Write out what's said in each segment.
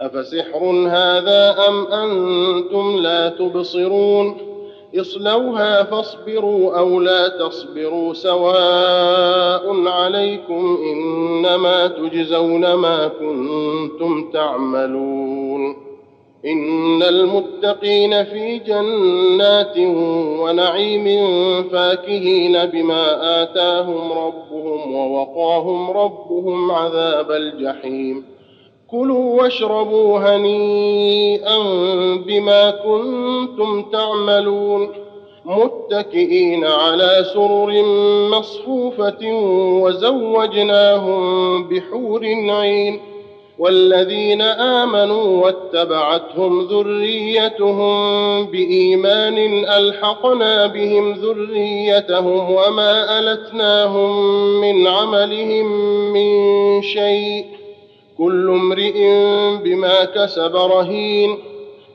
أفسحر هذا أم أنتم لا تبصرون؟ اصلوها فاصبروا أو لا تصبروا سواء عليكم إنما تجزون ما كنتم تعملون. إن المتقين في جنات ونعيم فاكهين بما آتاهم ربهم ووقاهم ربهم عذاب الجحيم. كلوا واشربوا هنيئا بما كنتم تعملون متكئين على سرر مصفوفة وزوجناهم بحور عين والذين آمنوا واتبعتهم ذريتهم بإيمان ألحقنا بهم ذريتهم وما ألتناهم من عملهم من شيء كل امرئ بما كسب رهين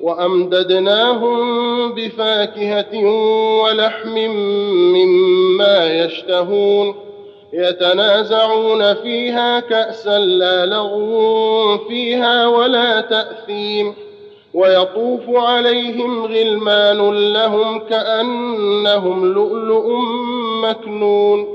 وأمددناهم بفاكهة ولحم مما يشتهون يتنازعون فيها كأسا لا لغو فيها ولا تأثيم ويطوف عليهم غلمان لهم كأنهم لؤلؤ مكنون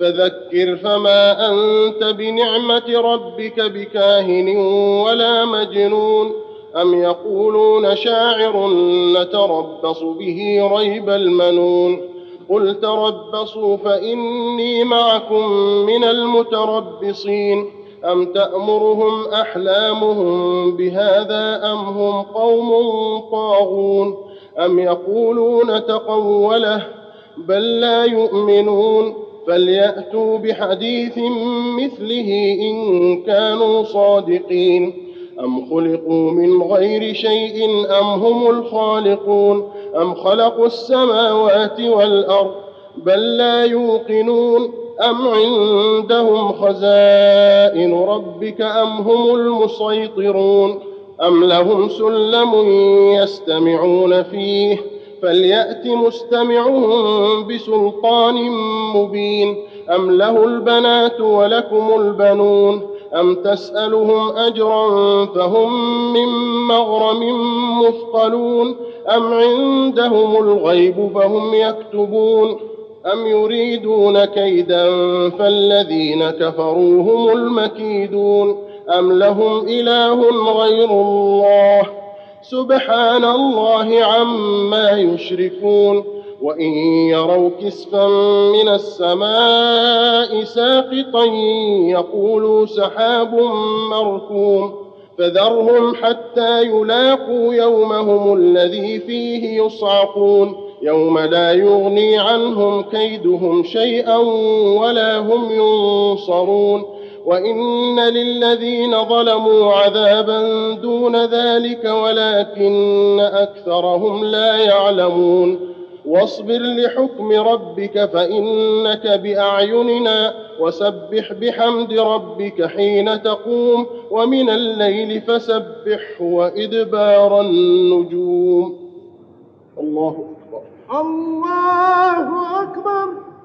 فذكر فما أنت بنعمة ربك بكاهن ولا مجنون أم يقولون شاعر نتربص به ريب المنون قل تربصوا فإني معكم من المتربصين أم تأمرهم أحلامهم بهذا أم هم قوم طاغون أم يقولون تقوله بل لا يؤمنون فليأتوا بحديث مثله إن كانوا صادقين. أم خلقوا من غير شيء أم هم الخالقون؟ أم خلقوا السماوات والأرض بل لا يوقنون؟ أم عندهم خزائن ربك أم هم المسيطرون؟ أم لهم سلم يستمعون فيه؟ فليأت مستمعهم بسلطان مبين. أم له البنات ولكم البنون. أم تسألهم أجرا فهم من مغرم مثقلون. أم عندهم الغيب فهم يكتبون. أم يريدون كيدا فالذين كفروا هم المكيدون. أم لهم إله غير الله. سبحان الله عما يشركون وإن يروا كسفا من السماء ساقطا يقولوا سحاب مركوم فذرهم حتى يلاقوا يومهم الذي فيه يصعقون يوم لا يغني عنهم كيدهم شيئا ولا هم ينصرون وان للذين ظلموا عذابا دون ذلك ولكن اكثرهم لا يعلمون واصبر لحكم ربك فانك باعيننا وسبح بحمد ربك حين تقوم ومن الليل فسبحه وادبار النجوم. الله أكبر. الله أكبر.